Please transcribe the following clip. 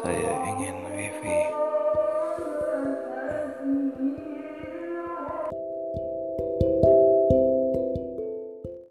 Saya ingin